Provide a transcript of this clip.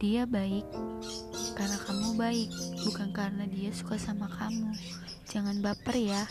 Dia baik karena kamu baik, bukan karena dia suka sama kamu. Jangan baper ya.